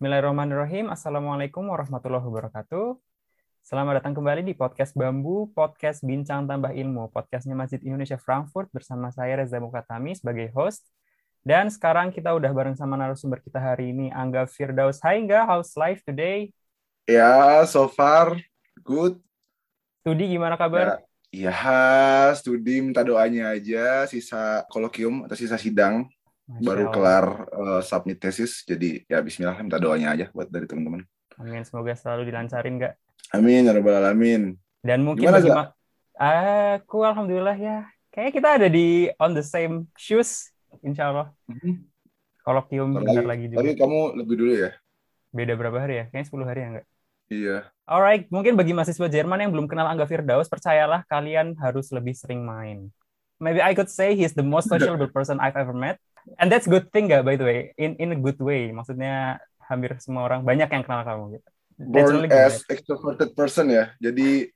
Bismillahirrahmanirrahim. Assalamualaikum warahmatullahi wabarakatuh. Selamat datang kembali di podcast Bambu, podcast Bincang Tambah Ilmu, podcastnya Masjid Indonesia Frankfurt bersama saya Reza Mukatami sebagai host. Dan sekarang kita udah bareng sama narasumber kita hari ini, Angga Firdaus. Hai Angga, how's life today? Ya, so far good. Studi gimana kabar? Ya, ya studi minta doanya aja, sisa kolokium atau sisa sidang. Masya baru Allah. kelar uh, submit tesis jadi ya Bismillah minta doanya aja buat dari teman-teman. Amin semoga selalu dilancarin nggak Amin ya rabbal alamin. Dan mungkin bagi aku alhamdulillah ya. Kayaknya kita ada di on the same shoes insya Allah. Mm-hmm. kolokium bentar lagi juga. tapi kamu lebih dulu ya? Beda berapa hari ya? Kayaknya 10 hari ya enggak iya. Alright mungkin bagi mahasiswa Jerman yang belum kenal Angga Firdaus percayalah kalian harus lebih sering main. Maybe I could say he's the most sociable person I've ever met and that's good thing gak by the way? In in a good way. Maksudnya hampir semua orang banyak yang kenal kamu gitu. Born really as extroverted person ya. Jadi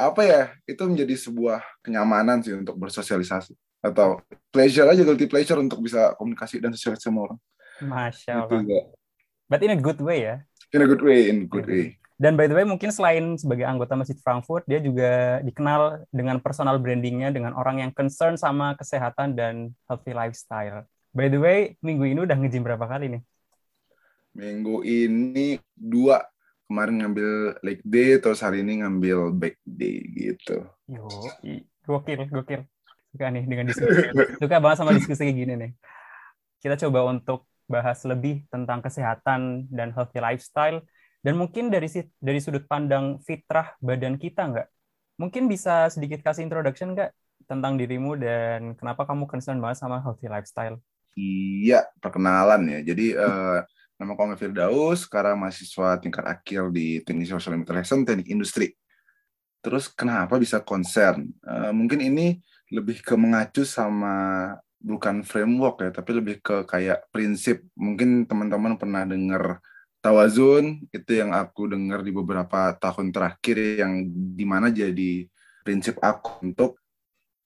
apa ya itu menjadi sebuah kenyamanan sih untuk bersosialisasi. Atau pleasure aja guilty pleasure untuk bisa komunikasi dan sosialisasi sama orang. Masya allah. gitu, but in a good way ya. In a good way in a good yeah. way dan by the way, mungkin selain sebagai anggota Masjid Frankfurt, dia juga dikenal dengan personal brandingnya dengan orang yang concern sama kesehatan dan healthy lifestyle. By the way, minggu ini udah ngejim berapa kali nih? Minggu ini dua. Kemarin ngambil leg day, terus hari ini ngambil back day gitu. Yo, gokil, gokil. Suka nih dengan diskusi. Suka banget sama diskusi kayak gini nih. Kita coba untuk bahas lebih tentang kesehatan dan healthy lifestyle dan mungkin dari dari sudut pandang fitrah badan kita nggak? Mungkin bisa sedikit kasih introduction nggak tentang dirimu dan kenapa kamu concern banget sama healthy lifestyle? Iya, perkenalan ya. Jadi uh, nama kamu Firdaus, sekarang mahasiswa tingkat akhir di Teknik Social Interaction, Teknik Industri. Terus kenapa bisa concern? Uh, mungkin ini lebih ke mengacu sama bukan framework ya, tapi lebih ke kayak prinsip. Mungkin teman-teman pernah dengar tawazun itu yang aku dengar di beberapa tahun terakhir yang di mana jadi prinsip aku untuk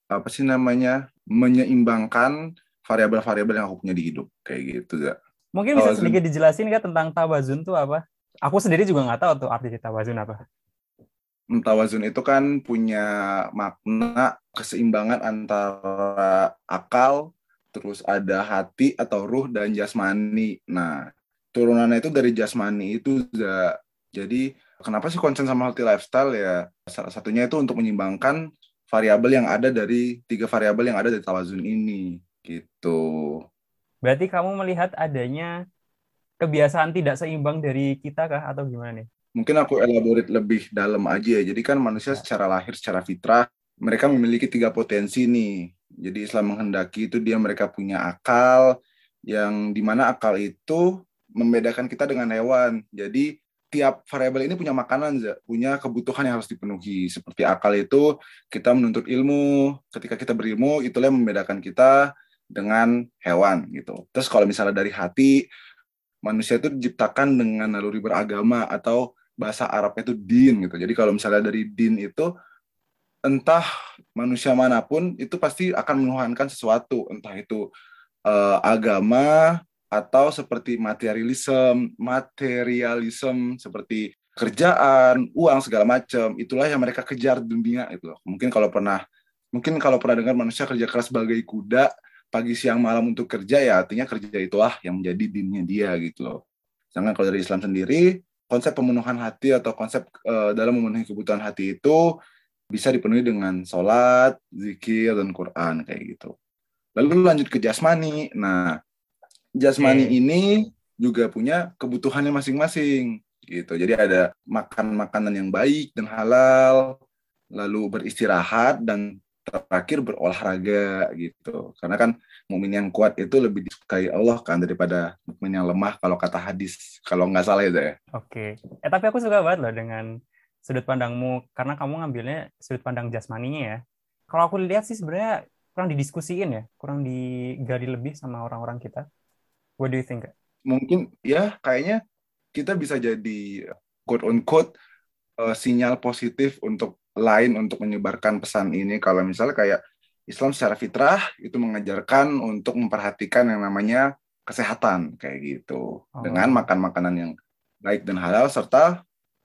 apa sih namanya menyeimbangkan variabel-variabel yang aku punya di hidup kayak gitu gak? Mungkin bisa sedikit dijelasin nggak tentang tawazun itu apa? Aku sendiri juga nggak tahu tuh arti tawazun apa. Hmm, tawazun itu kan punya makna keseimbangan antara akal, terus ada hati atau ruh dan jasmani. Nah, turunannya itu dari jasmani itu jadi kenapa sih konsen sama healthy lifestyle ya salah satunya itu untuk menyimbangkan variabel yang ada dari tiga variabel yang ada dari tawazun ini gitu. Berarti kamu melihat adanya kebiasaan tidak seimbang dari kita kah atau gimana nih? Mungkin aku elaborate lebih dalam aja ya. Jadi kan manusia ya. secara lahir, secara fitrah, mereka memiliki tiga potensi nih. Jadi Islam menghendaki itu dia mereka punya akal, yang di mana akal itu membedakan kita dengan hewan. Jadi tiap variabel ini punya makanan, punya kebutuhan yang harus dipenuhi. Seperti akal itu kita menuntut ilmu. Ketika kita berilmu, itulah yang membedakan kita dengan hewan gitu. Terus kalau misalnya dari hati, manusia itu diciptakan dengan naluri beragama atau bahasa Arabnya itu din gitu. Jadi kalau misalnya dari din itu entah manusia mana pun itu pasti akan menuhankan sesuatu, entah itu uh, agama, atau seperti materialisme, materialisme seperti kerjaan, uang segala macam, itulah yang mereka kejar dunia itu Mungkin kalau pernah mungkin kalau pernah dengar manusia kerja keras sebagai kuda pagi siang malam untuk kerja ya artinya kerja itulah yang menjadi dinnya dia gitu loh. Sedangkan kalau dari Islam sendiri konsep pemenuhan hati atau konsep uh, dalam memenuhi kebutuhan hati itu bisa dipenuhi dengan sholat, zikir, dan Quran kayak gitu. Lalu lanjut ke jasmani. Nah, jasmani okay. ini juga punya kebutuhannya masing-masing gitu. Jadi ada makan makanan yang baik dan halal, lalu beristirahat dan terakhir berolahraga gitu. Karena kan mukmin yang kuat itu lebih disukai Allah kan daripada mukmin yang lemah kalau kata hadis. Kalau nggak salah ya, ya. Oke. Okay. Eh tapi aku suka banget loh dengan sudut pandangmu karena kamu ngambilnya sudut pandang jasmaninya ya. Kalau aku lihat sih sebenarnya kurang didiskusiin ya, kurang digali lebih sama orang-orang kita. What do you think? Mungkin ya kayaknya kita bisa jadi quote on quote uh, sinyal positif untuk lain untuk menyebarkan pesan ini kalau misalnya kayak Islam secara fitrah itu mengajarkan untuk memperhatikan yang namanya kesehatan kayak gitu oh. dengan makan makanan yang baik dan halal serta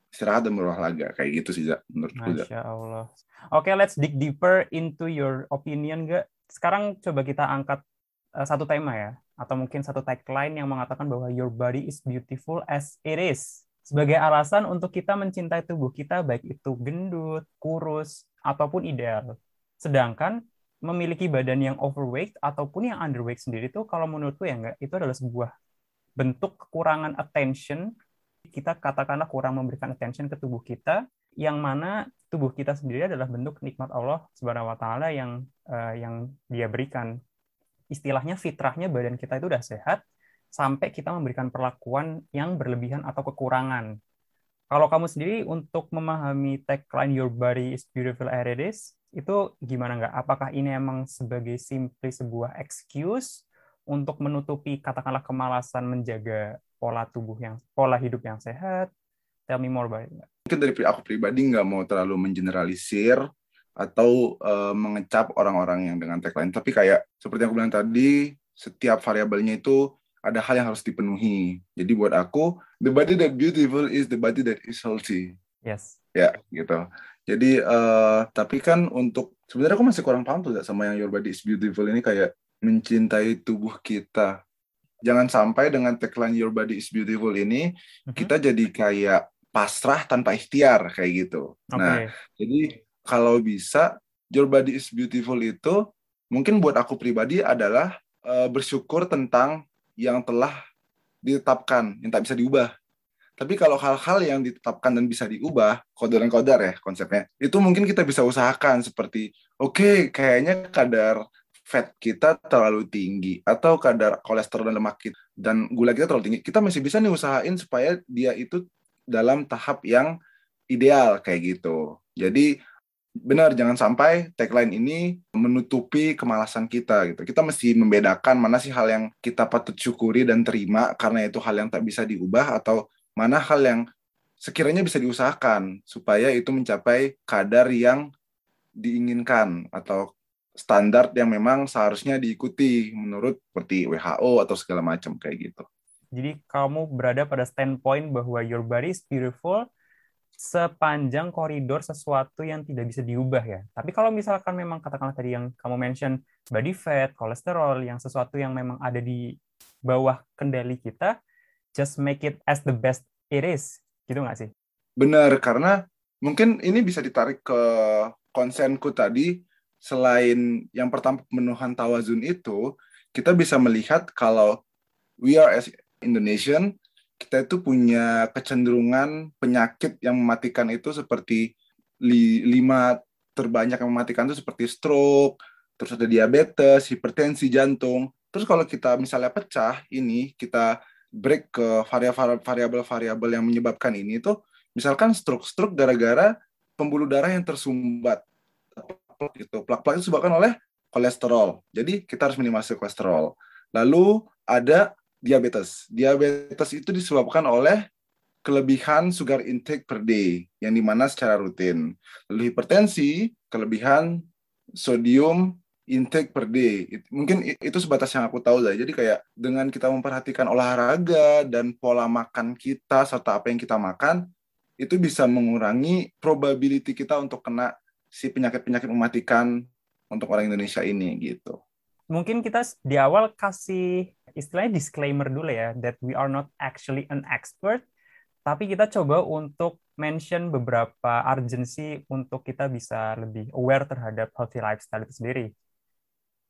istirahat dan berolahraga kayak gitu sih menurutku Masya Allah. Oke, okay, let's dig deeper into your opinion gak? Sekarang coba kita angkat satu tema ya, atau mungkin satu tagline yang mengatakan bahwa your body is beautiful as it is. Sebagai alasan untuk kita mencintai tubuh kita, baik itu gendut, kurus, ataupun ideal. Sedangkan memiliki badan yang overweight ataupun yang underweight sendiri tuh kalau menurutku ya enggak, itu adalah sebuah bentuk kekurangan attention kita katakanlah kurang memberikan attention ke tubuh kita yang mana tubuh kita sendiri adalah bentuk nikmat Allah Subhanahu wa taala yang uh, yang dia berikan. Istilahnya fitrahnya badan kita itu udah sehat sampai kita memberikan perlakuan yang berlebihan atau kekurangan. Kalau kamu sendiri untuk memahami tagline Your Body is Beautiful as It Is, itu gimana nggak? Apakah ini emang sebagai simply sebuah excuse untuk menutupi katakanlah kemalasan menjaga pola tubuh yang pola hidup yang sehat? Tell me more about it. Mungkin dari aku pribadi nggak mau terlalu mengeneralisir atau uh, mengecap orang-orang yang dengan tagline. Tapi kayak seperti yang aku bilang tadi, setiap variabelnya itu ada hal yang harus dipenuhi. Jadi buat aku, the body that beautiful is the body that is healthy. Yes. Ya, gitu. Jadi, uh, tapi kan untuk sebenarnya aku masih kurang paham tuh sama yang Your Body is Beautiful ini kayak mencintai tubuh kita jangan sampai dengan tagline Your Body is Beautiful ini mm-hmm. kita jadi kayak pasrah tanpa ikhtiar kayak gitu. Okay. Nah, jadi kalau bisa Your Body is Beautiful itu mungkin buat aku pribadi adalah uh, bersyukur tentang yang telah ditetapkan, yang tak bisa diubah. Tapi kalau hal-hal yang ditetapkan dan bisa diubah, kodar dan kodar ya konsepnya, itu mungkin kita bisa usahakan seperti, oke, okay, kayaknya kadar fat kita terlalu tinggi atau kadar kolesterol dan lemak kita dan gula kita terlalu tinggi, kita masih bisa nih usahain supaya dia itu dalam tahap yang ideal kayak gitu. Jadi benar jangan sampai tagline ini menutupi kemalasan kita gitu. Kita mesti membedakan mana sih hal yang kita patut syukuri dan terima karena itu hal yang tak bisa diubah atau mana hal yang sekiranya bisa diusahakan supaya itu mencapai kadar yang diinginkan atau standar yang memang seharusnya diikuti menurut seperti WHO atau segala macam kayak gitu. Jadi kamu berada pada standpoint bahwa your body is beautiful sepanjang koridor sesuatu yang tidak bisa diubah ya. Tapi kalau misalkan memang katakanlah tadi yang kamu mention body fat, kolesterol, yang sesuatu yang memang ada di bawah kendali kita, just make it as the best it is. Gitu nggak sih? Benar, karena mungkin ini bisa ditarik ke konsenku tadi selain yang pertama pemenuhan tawazun itu, kita bisa melihat kalau we are as Indonesian, kita itu punya kecenderungan penyakit yang mematikan itu seperti li, lima terbanyak yang mematikan itu seperti stroke, terus ada diabetes, hipertensi jantung. Terus kalau kita misalnya pecah ini, kita break ke variabel-variabel yang menyebabkan ini itu, misalkan stroke-stroke gara-gara pembuluh darah yang tersumbat plak itu. Plak-plak itu disebabkan oleh kolesterol. Jadi kita harus minimalisir kolesterol. Lalu ada diabetes. Diabetes itu disebabkan oleh kelebihan sugar intake per day yang di mana secara rutin. Lalu hipertensi, kelebihan sodium intake per day. Mungkin itu sebatas yang aku tahu lah. Jadi kayak dengan kita memperhatikan olahraga dan pola makan kita serta apa yang kita makan, itu bisa mengurangi probability kita untuk kena si penyakit-penyakit mematikan untuk orang Indonesia ini gitu. Mungkin kita di awal kasih istilahnya disclaimer dulu ya that we are not actually an expert tapi kita coba untuk mention beberapa urgency untuk kita bisa lebih aware terhadap healthy lifestyle itu sendiri.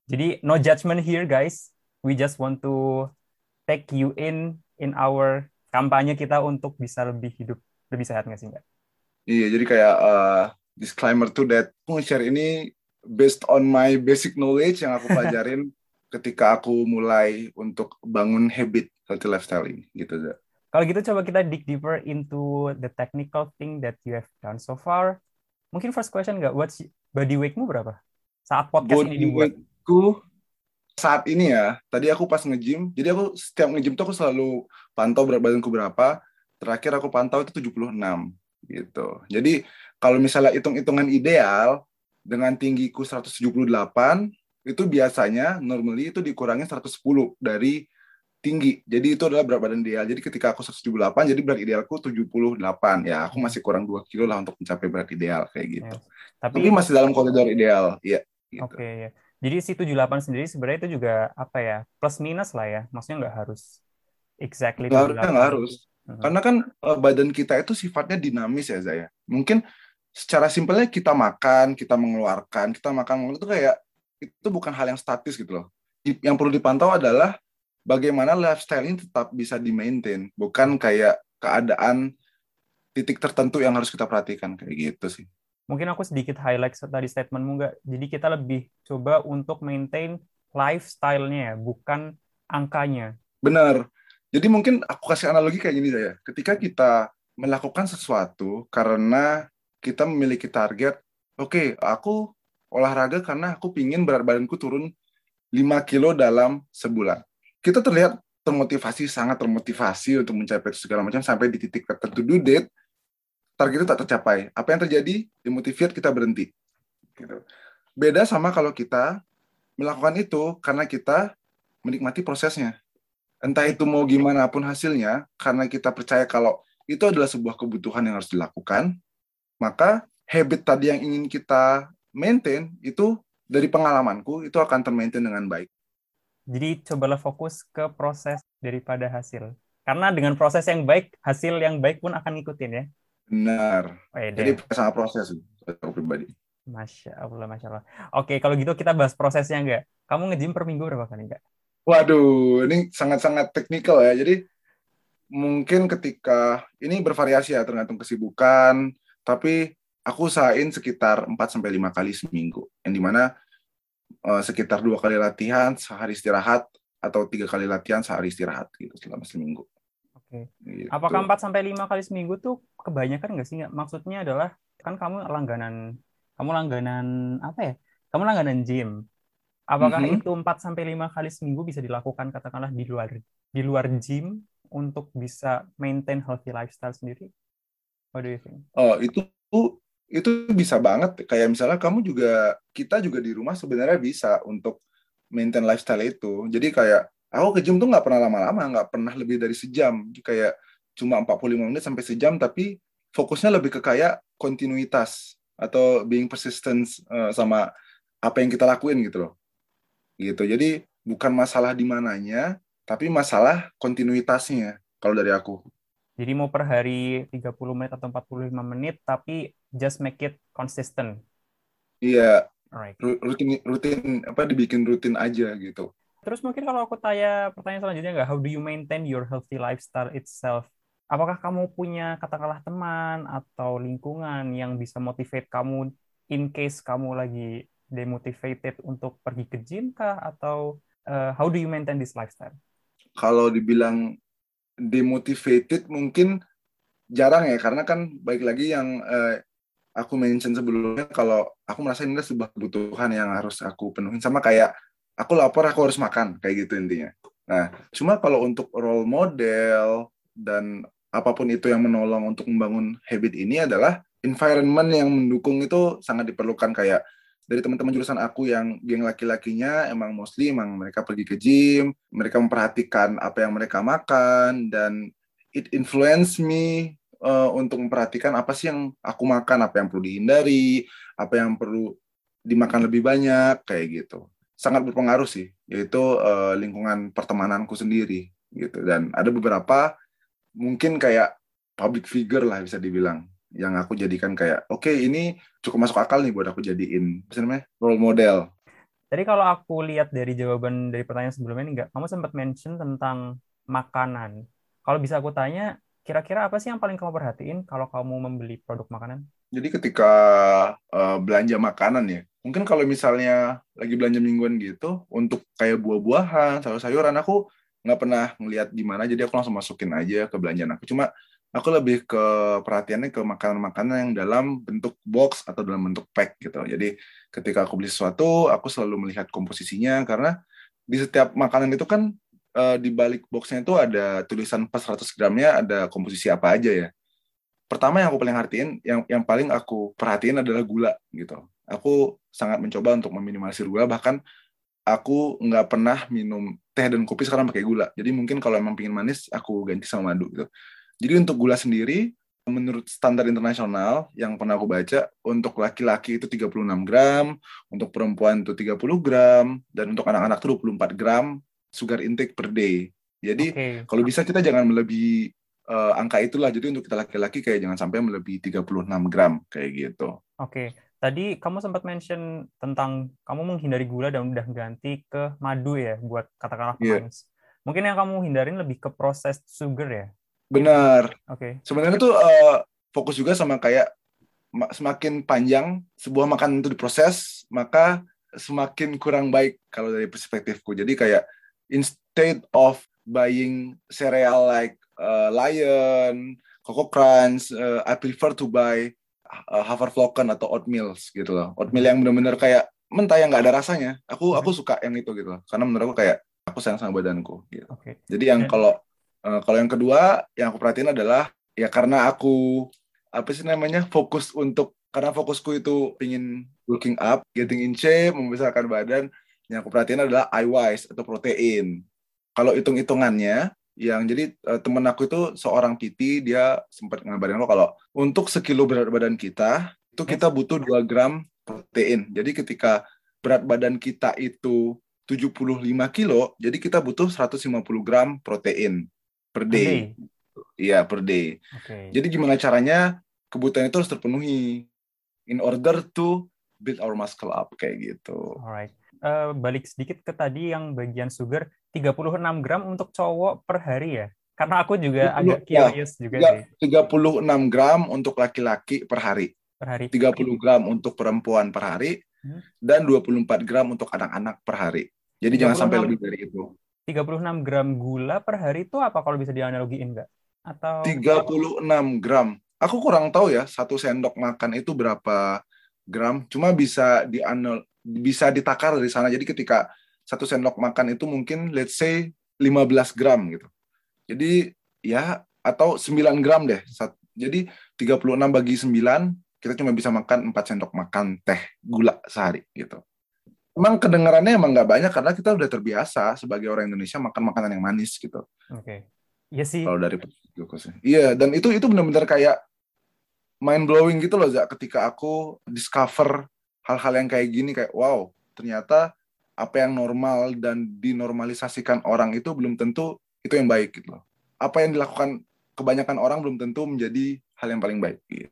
Jadi no judgment here guys. We just want to take you in in our kampanye kita untuk bisa lebih hidup lebih sehat nggak sih nggak? Iya, jadi kayak uh, disclaimer tuh that share ini based on my basic knowledge yang aku pelajarin ketika aku mulai untuk bangun habit healthy lifestyle ini gitu ya. Kalau gitu coba kita dig deeper into the technical thing that you have done so far. Mungkin first question nggak, what's body weightmu berapa saat podcast body ini dibuat? Weightku saat ini ya, tadi aku pas nge-gym, jadi aku setiap nge-gym tuh aku selalu pantau berat badanku berapa. Terakhir aku pantau itu 76 gitu. Jadi kalau misalnya hitung-hitungan ideal dengan tinggiku 178 itu biasanya normally itu dikurangi 110 dari tinggi. Jadi itu adalah berat badan ideal. Jadi ketika aku 178, jadi berat idealku 78. Ya, aku masih kurang 2 kilo lah untuk mencapai berat ideal kayak gitu. Ya. Tapi, Tapi masih dalam koridor ideal. Iya. Gitu. Oke, okay, ya. Jadi si 78 sendiri sebenarnya itu juga apa ya? Plus minus lah ya. Maksudnya nggak harus exactly nggak, nggak harus. Hmm. Karena kan uh, badan kita itu sifatnya dinamis ya, Zaya. Mungkin secara simpelnya kita makan, kita mengeluarkan, kita makan itu kayak itu bukan hal yang statis gitu loh. Yang perlu dipantau adalah bagaimana lifestyle ini tetap bisa di-maintain, bukan kayak keadaan titik tertentu yang harus kita perhatikan kayak gitu sih. Mungkin aku sedikit highlight tadi statementmu nggak. Jadi kita lebih coba untuk maintain lifestyle-nya ya, bukan angkanya. Benar. Jadi mungkin aku kasih analogi kayak gini saya. Ketika kita melakukan sesuatu karena kita memiliki target, oke, okay, aku olahraga karena aku pingin berat badanku turun 5 kilo dalam sebulan. Kita terlihat termotivasi sangat termotivasi untuk mencapai segala macam sampai di titik tertentu. Due date target itu tak tercapai. Apa yang terjadi? Demotivate kita berhenti. Gitu. beda sama kalau kita melakukan itu karena kita menikmati prosesnya. Entah itu mau gimana pun hasilnya karena kita percaya kalau itu adalah sebuah kebutuhan yang harus dilakukan maka habit tadi yang ingin kita maintain itu dari pengalamanku itu akan termaintain dengan baik jadi cobalah fokus ke proses daripada hasil. Karena dengan proses yang baik, hasil yang baik pun akan ngikutin ya. Benar. Oh, Jadi sama proses aku pribadi. Masya Allah, Masya Allah. Oke, kalau gitu kita bahas prosesnya enggak? Kamu nge-gym per minggu berapa kali enggak? Waduh, ini sangat-sangat teknikal ya. Jadi mungkin ketika ini bervariasi ya tergantung kesibukan, tapi aku usahain sekitar 4 sampai 5 kali seminggu. Yang di mana uh, sekitar dua kali latihan sehari istirahat atau tiga kali latihan sehari istirahat gitu selama seminggu. Oke. Gitu. Apakah empat sampai lima kali seminggu tuh kebanyakan nggak sih? Maksudnya adalah kan kamu langganan, kamu langganan apa ya? Kamu langganan gym. Apakah mm -hmm. itu empat sampai lima kali seminggu bisa dilakukan katakanlah di luar di luar gym untuk bisa maintain healthy lifestyle sendiri? What do you think? Oh itu itu bisa banget. Kayak misalnya kamu juga kita juga di rumah sebenarnya bisa untuk maintain lifestyle itu. Jadi kayak aku ke gym tuh nggak pernah lama-lama nggak pernah lebih dari sejam. Kayak cuma 45 menit sampai sejam tapi fokusnya lebih ke kayak kontinuitas atau being persistent uh, sama apa yang kita lakuin gitu loh. Gitu. Jadi bukan masalah di mananya tapi masalah kontinuitasnya kalau dari aku jadi mau per hari 30 menit atau 45 menit, tapi just make it consistent. Iya. Alright. Rutin, rutin apa dibikin rutin aja gitu. Terus mungkin kalau aku tanya pertanyaan selanjutnya nggak, how do you maintain your healthy lifestyle itself? Apakah kamu punya katakanlah teman atau lingkungan yang bisa motivate kamu in case kamu lagi demotivated untuk pergi ke gym kah? Atau uh, how do you maintain this lifestyle? Kalau dibilang demotivated mungkin jarang ya karena kan baik lagi yang eh, aku mention sebelumnya kalau aku merasa ini adalah sebuah kebutuhan yang harus aku penuhin sama kayak aku lapor aku harus makan kayak gitu intinya. Nah, cuma kalau untuk role model dan apa pun itu yang menolong untuk membangun habit ini adalah environment yang mendukung itu sangat diperlukan kayak dari teman-teman jurusan aku yang geng laki-lakinya emang mostly emang mereka pergi ke gym, mereka memperhatikan apa yang mereka makan dan it influence me uh, untuk memperhatikan apa sih yang aku makan, apa yang perlu dihindari, apa yang perlu dimakan lebih banyak kayak gitu. Sangat berpengaruh sih, yaitu uh, lingkungan pertemananku sendiri gitu dan ada beberapa mungkin kayak public figure lah bisa dibilang yang aku jadikan kayak oke okay, ini cukup masuk akal nih buat aku jadiin apa namanya role model. Jadi kalau aku lihat dari jawaban dari pertanyaan sebelumnya ini enggak, kamu sempat mention tentang makanan. Kalau bisa aku tanya, kira-kira apa sih yang paling kamu perhatiin kalau kamu membeli produk makanan? Jadi ketika uh, belanja makanan ya, mungkin kalau misalnya lagi belanja mingguan gitu, untuk kayak buah-buahan, sayur-sayuran, aku nggak pernah ngeliat di mana, jadi aku langsung masukin aja ke belanjaan aku. Cuma aku lebih ke perhatiannya ke makanan-makanan yang dalam bentuk box atau dalam bentuk pack gitu. Jadi ketika aku beli sesuatu, aku selalu melihat komposisinya karena di setiap makanan itu kan uh, di balik boxnya itu ada tulisan pas 100 gramnya ada komposisi apa aja ya. Pertama yang aku paling perhatiin, yang yang paling aku perhatiin adalah gula gitu. Aku sangat mencoba untuk meminimalisir gula, bahkan aku nggak pernah minum teh dan kopi sekarang pakai gula. Jadi mungkin kalau emang pingin manis, aku ganti sama madu gitu. Jadi untuk gula sendiri, menurut standar internasional yang pernah aku baca, untuk laki-laki itu 36 gram, untuk perempuan itu 30 gram, dan untuk anak-anak itu 24 gram sugar intake per day. Jadi okay. kalau bisa kita jangan melebihi uh, angka itulah. Jadi untuk kita laki-laki kayak jangan sampai melebihi 36 gram kayak gitu. Oke. Okay. Tadi kamu sempat mention tentang kamu menghindari gula dan udah ganti ke madu ya buat katakanlah yeah. Mungkin yang kamu hindarin lebih ke proses sugar ya? Benar. Oke. Okay. Sebenarnya tuh uh, fokus juga sama kayak semakin panjang sebuah makanan itu diproses, maka semakin kurang baik kalau dari perspektifku. Jadi kayak instead of buying cereal like uh, Lion, Coco Crunch, uh, I prefer to buy uh, Haferflocken atau oatmeal gitu loh. Oatmeal yang benar-benar kayak mentah yang nggak ada rasanya. Aku aku suka yang itu gitu loh. Karena menurut aku kayak aku sayang sama badanku gitu. Okay. Jadi yang kalau uh, kalau yang kedua yang aku perhatiin adalah ya karena aku apa sih namanya fokus untuk karena fokusku itu pingin looking up, getting in shape, membesarkan badan. Yang aku perhatiin adalah eye-wise atau protein. Kalau hitung-hitungannya, yang jadi uh, temen aku itu seorang PT dia sempat ngabarin lo kalau untuk sekilo berat badan kita itu kita butuh 2 gram protein. Jadi ketika berat badan kita itu 75 kilo, jadi kita butuh 150 gram protein per day. Iya, per day. Okay. Jadi gimana caranya kebutuhan itu harus terpenuhi in order to build our muscle up kayak gitu. Alright. Uh, balik sedikit ke tadi yang bagian sugar 36 gram untuk cowok per hari ya? Karena aku juga 30, agak ya, curious ya, juga 3, sih. 36 gram untuk laki-laki per hari. Per hari. 30 gram untuk perempuan per hari hmm. dan 24 gram untuk anak-anak per hari. Jadi 36, jangan sampai lebih dari itu. 36 gram gula per hari itu apa kalau bisa dianalogiin enggak? Atau 36 gram. Aku kurang tahu ya, satu sendok makan itu berapa gram. Cuma bisa dianal bisa ditakar dari sana. Jadi ketika satu sendok makan itu mungkin let's say 15 gram gitu. Jadi ya atau 9 gram deh. Jadi 36 bagi 9 kita cuma bisa makan 4 sendok makan teh gula sehari gitu. Emang kedengarannya emang nggak banyak karena kita udah terbiasa sebagai orang Indonesia makan makanan yang manis gitu. Oke. Okay. Iya sih. Kalau dari glukosnya. Iya, dan itu itu benar-benar kayak mind blowing gitu loh, Zak, ketika aku discover hal-hal yang kayak gini kayak wow, ternyata apa yang normal dan dinormalisasikan orang itu belum tentu itu yang baik gitu loh. Apa yang dilakukan kebanyakan orang belum tentu menjadi hal yang paling baik gitu.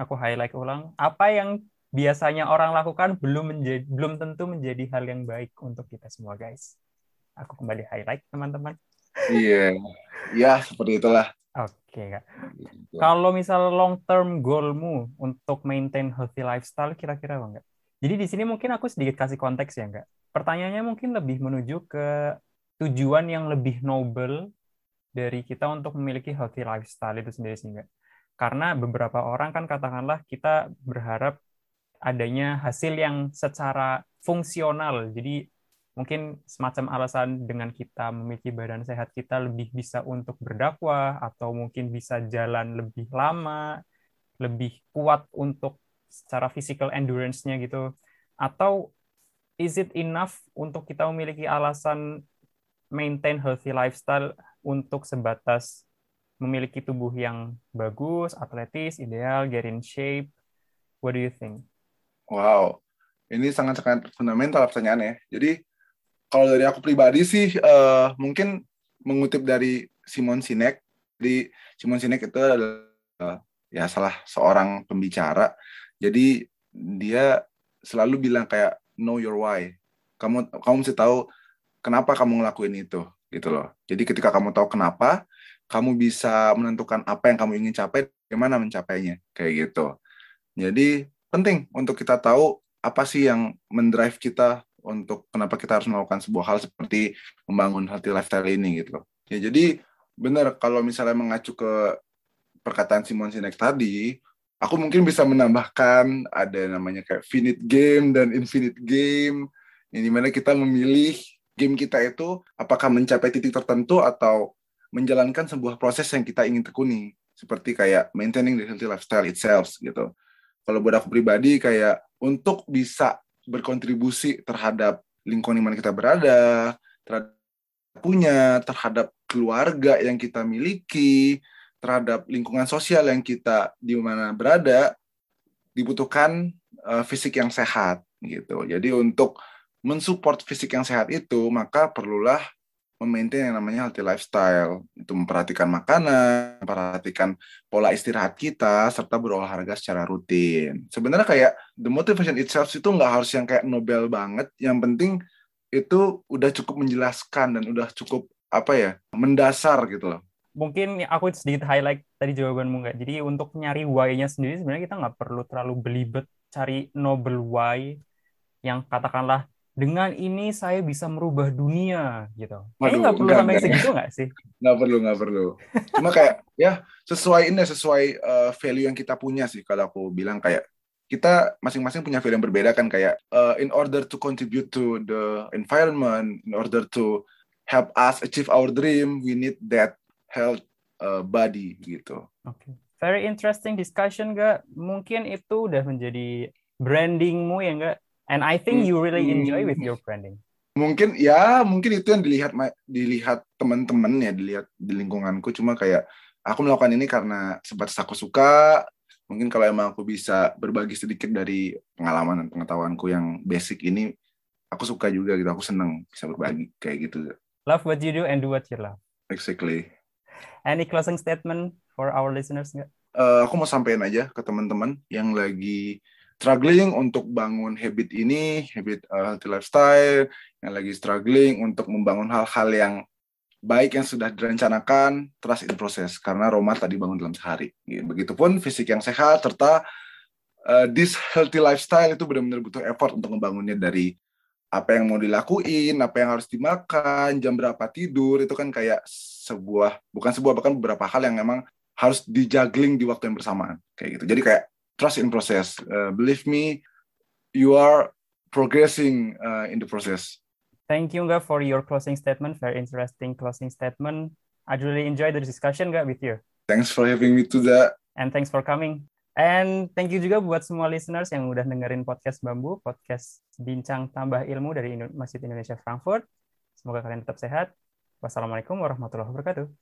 Aku highlight ulang, apa yang biasanya orang lakukan belum menjadi belum tentu menjadi hal yang baik untuk kita semua guys. Aku kembali highlight teman-teman. Iya. Ya, seperti itulah. Oke, Kak. Gitu. Kalau misal long term goalmu untuk maintain healthy lifestyle kira-kira apa enggak? Jadi di sini mungkin aku sedikit kasih konteks ya enggak. Pertanyaannya mungkin lebih menuju ke tujuan yang lebih noble dari kita untuk memiliki healthy lifestyle itu sendiri sih enggak. Karena beberapa orang kan katakanlah kita berharap adanya hasil yang secara fungsional. Jadi mungkin semacam alasan dengan kita memiliki badan sehat kita lebih bisa untuk berdakwah atau mungkin bisa jalan lebih lama, lebih kuat untuk secara physical endurance-nya gitu atau is it enough untuk kita memiliki alasan maintain healthy lifestyle untuk sebatas memiliki tubuh yang bagus, atletis, ideal, get in shape? What do you think? Wow, ini sangat-sangat fundamental pertanyaannya. Jadi kalau dari aku pribadi sih uh, mungkin mengutip dari Simon Sinek. Jadi Simon Sinek itu adalah uh, ya salah seorang pembicara jadi dia selalu bilang kayak know your why. Kamu kamu mesti tahu kenapa kamu ngelakuin itu gitu loh. Jadi ketika kamu tahu kenapa, kamu bisa menentukan apa yang kamu ingin capai, bagaimana mencapainya kayak gitu. Jadi penting untuk kita tahu apa sih yang mendrive kita untuk kenapa kita harus melakukan sebuah hal seperti membangun healthy lifestyle ini gitu loh. Ya jadi benar kalau misalnya mengacu ke perkataan Simon Sinek tadi, aku mungkin bisa menambahkan ada namanya kayak finite game dan infinite game yang di mana kita memilih game kita itu apakah mencapai titik tertentu atau menjalankan sebuah proses yang kita ingin tekuni seperti kayak maintaining the healthy lifestyle itself gitu. Kalau buat aku pribadi kayak untuk bisa berkontribusi terhadap lingkungan di mana kita berada, terhadap punya, terhadap keluarga yang kita miliki, terhadap lingkungan sosial yang kita di mana berada, dibutuhkan uh, fisik yang sehat gitu. Jadi untuk mensupport fisik yang sehat itu, maka perlulah memaintain yang namanya healthy lifestyle. Itu memperhatikan makanan, memperhatikan pola istirahat kita, serta berolahraga secara rutin. Sebenarnya kayak the motivation itself itu nggak harus yang kayak Nobel banget. Yang penting itu udah cukup menjelaskan dan udah cukup apa ya mendasar gitu loh. Mungkin aku sedikit highlight tadi jawabanmu nggak. Jadi untuk nyari why-nya sendiri sebenarnya kita nggak perlu terlalu belibet cari noble why yang katakanlah dengan ini saya bisa merubah dunia gitu. Kayaknya nggak perlu sampai enggak, segitu nggak sih? Nggak perlu, nggak perlu. Cuma kayak ya sesuai ini sesuai uh, value yang kita punya sih kalau aku bilang kayak kita masing-masing punya value yang berbeda kan kayak uh, in order to contribute to the environment, in order to help us achieve our dream, we need that health uh, body gitu. Oke. Okay. Very interesting discussion gak? Mungkin itu udah menjadi brandingmu ya enggak? And I think you really hmm. enjoy with your branding. Mungkin ya, mungkin itu yang dilihat dilihat teman-teman ya, dilihat di lingkunganku. Cuma kayak aku melakukan ini karena sebatas aku suka. Mungkin kalau emang aku bisa berbagi sedikit dari pengalaman dan pengetahuanku yang basic ini, aku suka juga gitu. Aku seneng bisa berbagi kayak gitu. Love what you do and do what you love. Exactly. Any closing statement for our listeners nggak? Uh, aku mau sampaikan aja ke teman-teman yang lagi struggling untuk bangun habit ini, habit uh, healthy lifestyle, yang lagi struggling untuk membangun hal-hal yang baik yang sudah direncanakan, trust in process. Karena Roma tadi bangun dalam sehari. Begitupun fisik yang sehat, serta uh, this healthy lifestyle itu benar-benar butuh effort untuk membangunnya dari apa yang mau dilakuin, apa yang harus dimakan, jam berapa tidur, itu kan kayak sebuah, bukan sebuah, bahkan beberapa hal yang memang harus dijuggling di waktu yang bersamaan. Kayak gitu. Jadi kayak trust in process. Uh, believe me, you are progressing uh, in the process. Thank you, Nga, for your closing statement. Very interesting closing statement. I really enjoyed the discussion, Nga, with you. Thanks for having me to that. And thanks for coming. And thank you juga buat semua listeners yang udah dengerin podcast Bambu, podcast bincang tambah ilmu dari Masjid Indonesia Frankfurt. Semoga kalian tetap sehat. Wassalamualaikum warahmatullahi wabarakatuh.